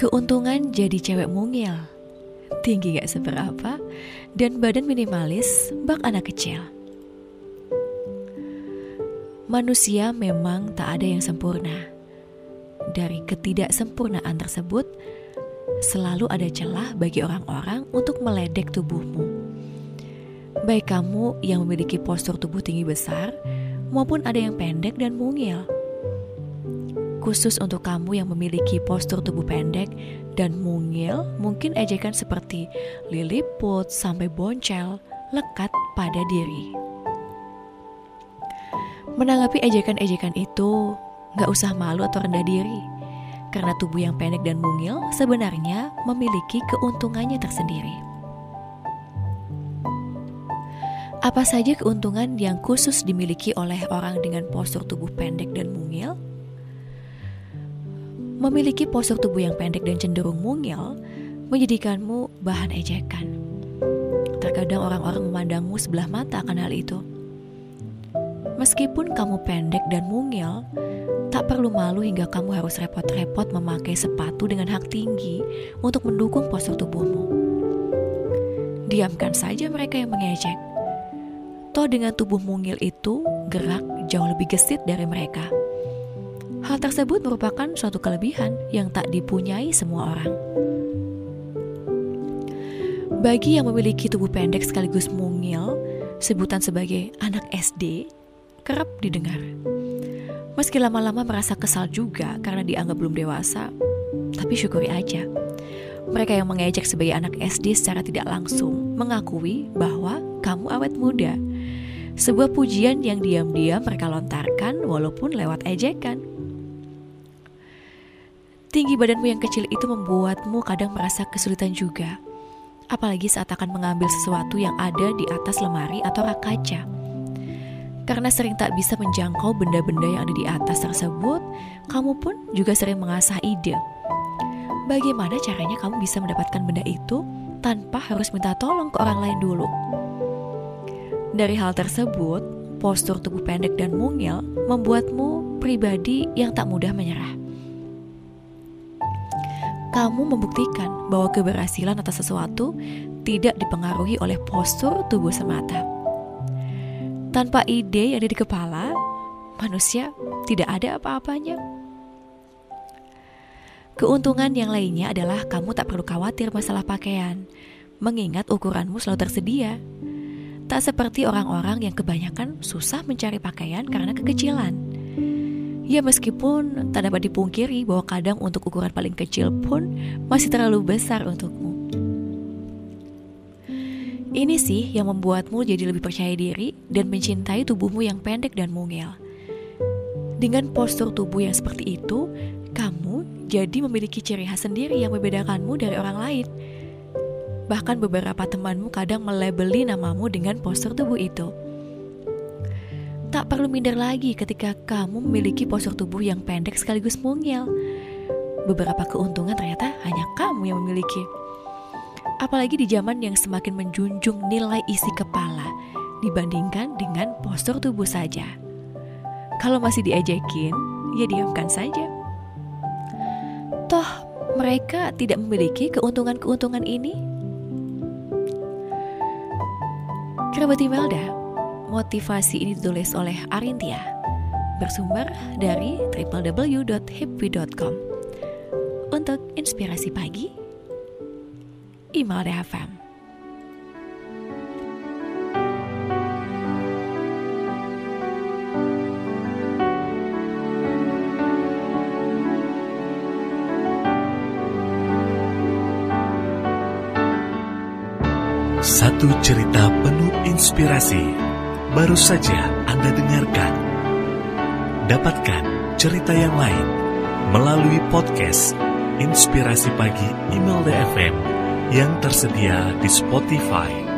Keuntungan jadi cewek mungil. Tinggi gak seberapa Dan badan minimalis Bak anak kecil. Manusia memang tak ada yang sempurna. Dari ketidaksempurnaan tersebut Selalu ada celah bagi orang-orang Untuk meledek tubuhmu. Baik kamu yang memiliki postur tubuh tinggi besar Maupun ada yang pendek dan mungil Khusus untuk kamu yang memiliki postur tubuh pendek dan mungil, mungkin ejekan seperti liliput sampai boncel lekat pada diri. Menanggapi ejekan-ejekan itu, gak usah malu atau rendah diri, karena tubuh yang pendek dan mungil sebenarnya memiliki keuntungannya tersendiri. Apa saja keuntungan yang khusus dimiliki oleh orang dengan postur tubuh pendek dan mungil? Memiliki postur tubuh yang pendek dan cenderung mungil menjadikanmu bahan ejekan. Terkadang orang-orang memandangmu sebelah mata akan hal itu. Meskipun kamu pendek dan mungil, tak perlu malu hingga kamu harus repot-repot memakai sepatu dengan hak tinggi untuk mendukung postur tubuhmu. Diamkan saja mereka yang mengejek. Toh dengan tubuh mungil itu gerak jauh lebih gesit dari mereka. Hal tersebut merupakan suatu kelebihan yang tak dipunyai semua orang. Bagi yang memiliki tubuh pendek sekaligus mungil, sebutan sebagai anak SD kerap didengar. Meski lama-lama merasa kesal juga karena dianggap belum dewasa, tapi syukuri aja. Mereka yang mengejek sebagai anak SD secara tidak langsung mengakui bahwa kamu awet muda. Sebuah pujian yang diam-diam mereka lontarkan walaupun lewat ejekan. Tinggi badanmu yang kecil itu membuatmu kadang merasa kesulitan juga. Apalagi saat akan mengambil sesuatu yang ada di atas lemari atau rak kaca. Karena sering tak bisa menjangkau benda-benda yang ada di atas tersebut, kamu pun juga sering mengasah ide. Bagaimana caranya kamu bisa mendapatkan benda itu tanpa harus minta tolong ke orang lain dulu? Dari hal tersebut, postur tubuh pendek dan mungil membuatmu pribadi yang tak mudah menyerah kamu membuktikan bahwa keberhasilan atas sesuatu tidak dipengaruhi oleh postur tubuh semata. Tanpa ide yang ada di kepala, manusia tidak ada apa-apanya. Keuntungan yang lainnya adalah kamu tak perlu khawatir masalah pakaian, mengingat ukuranmu selalu tersedia. Tak seperti orang-orang yang kebanyakan susah mencari pakaian karena kekecilan. Ya meskipun tak dapat dipungkiri bahwa kadang untuk ukuran paling kecil pun masih terlalu besar untukmu. Ini sih yang membuatmu jadi lebih percaya diri dan mencintai tubuhmu yang pendek dan mungil. Dengan postur tubuh yang seperti itu, kamu jadi memiliki ciri khas sendiri yang membedakanmu dari orang lain. Bahkan beberapa temanmu kadang melebeli namamu dengan postur tubuh itu. Tak perlu minder lagi ketika kamu memiliki postur tubuh yang pendek sekaligus mungil. Beberapa keuntungan ternyata hanya kamu yang memiliki. Apalagi di zaman yang semakin menjunjung nilai isi kepala dibandingkan dengan postur tubuh saja. Kalau masih diejekin, ya diamkan saja. Toh, mereka tidak memiliki keuntungan-keuntungan ini. Kerabat Imelda, Motivasi ini ditulis oleh Arintia, bersumber dari www.happy.com. Untuk inspirasi pagi, Imelda FM. Satu cerita penuh inspirasi baru saja Anda dengarkan. Dapatkan cerita yang lain melalui podcast Inspirasi Pagi Email DFM yang tersedia di Spotify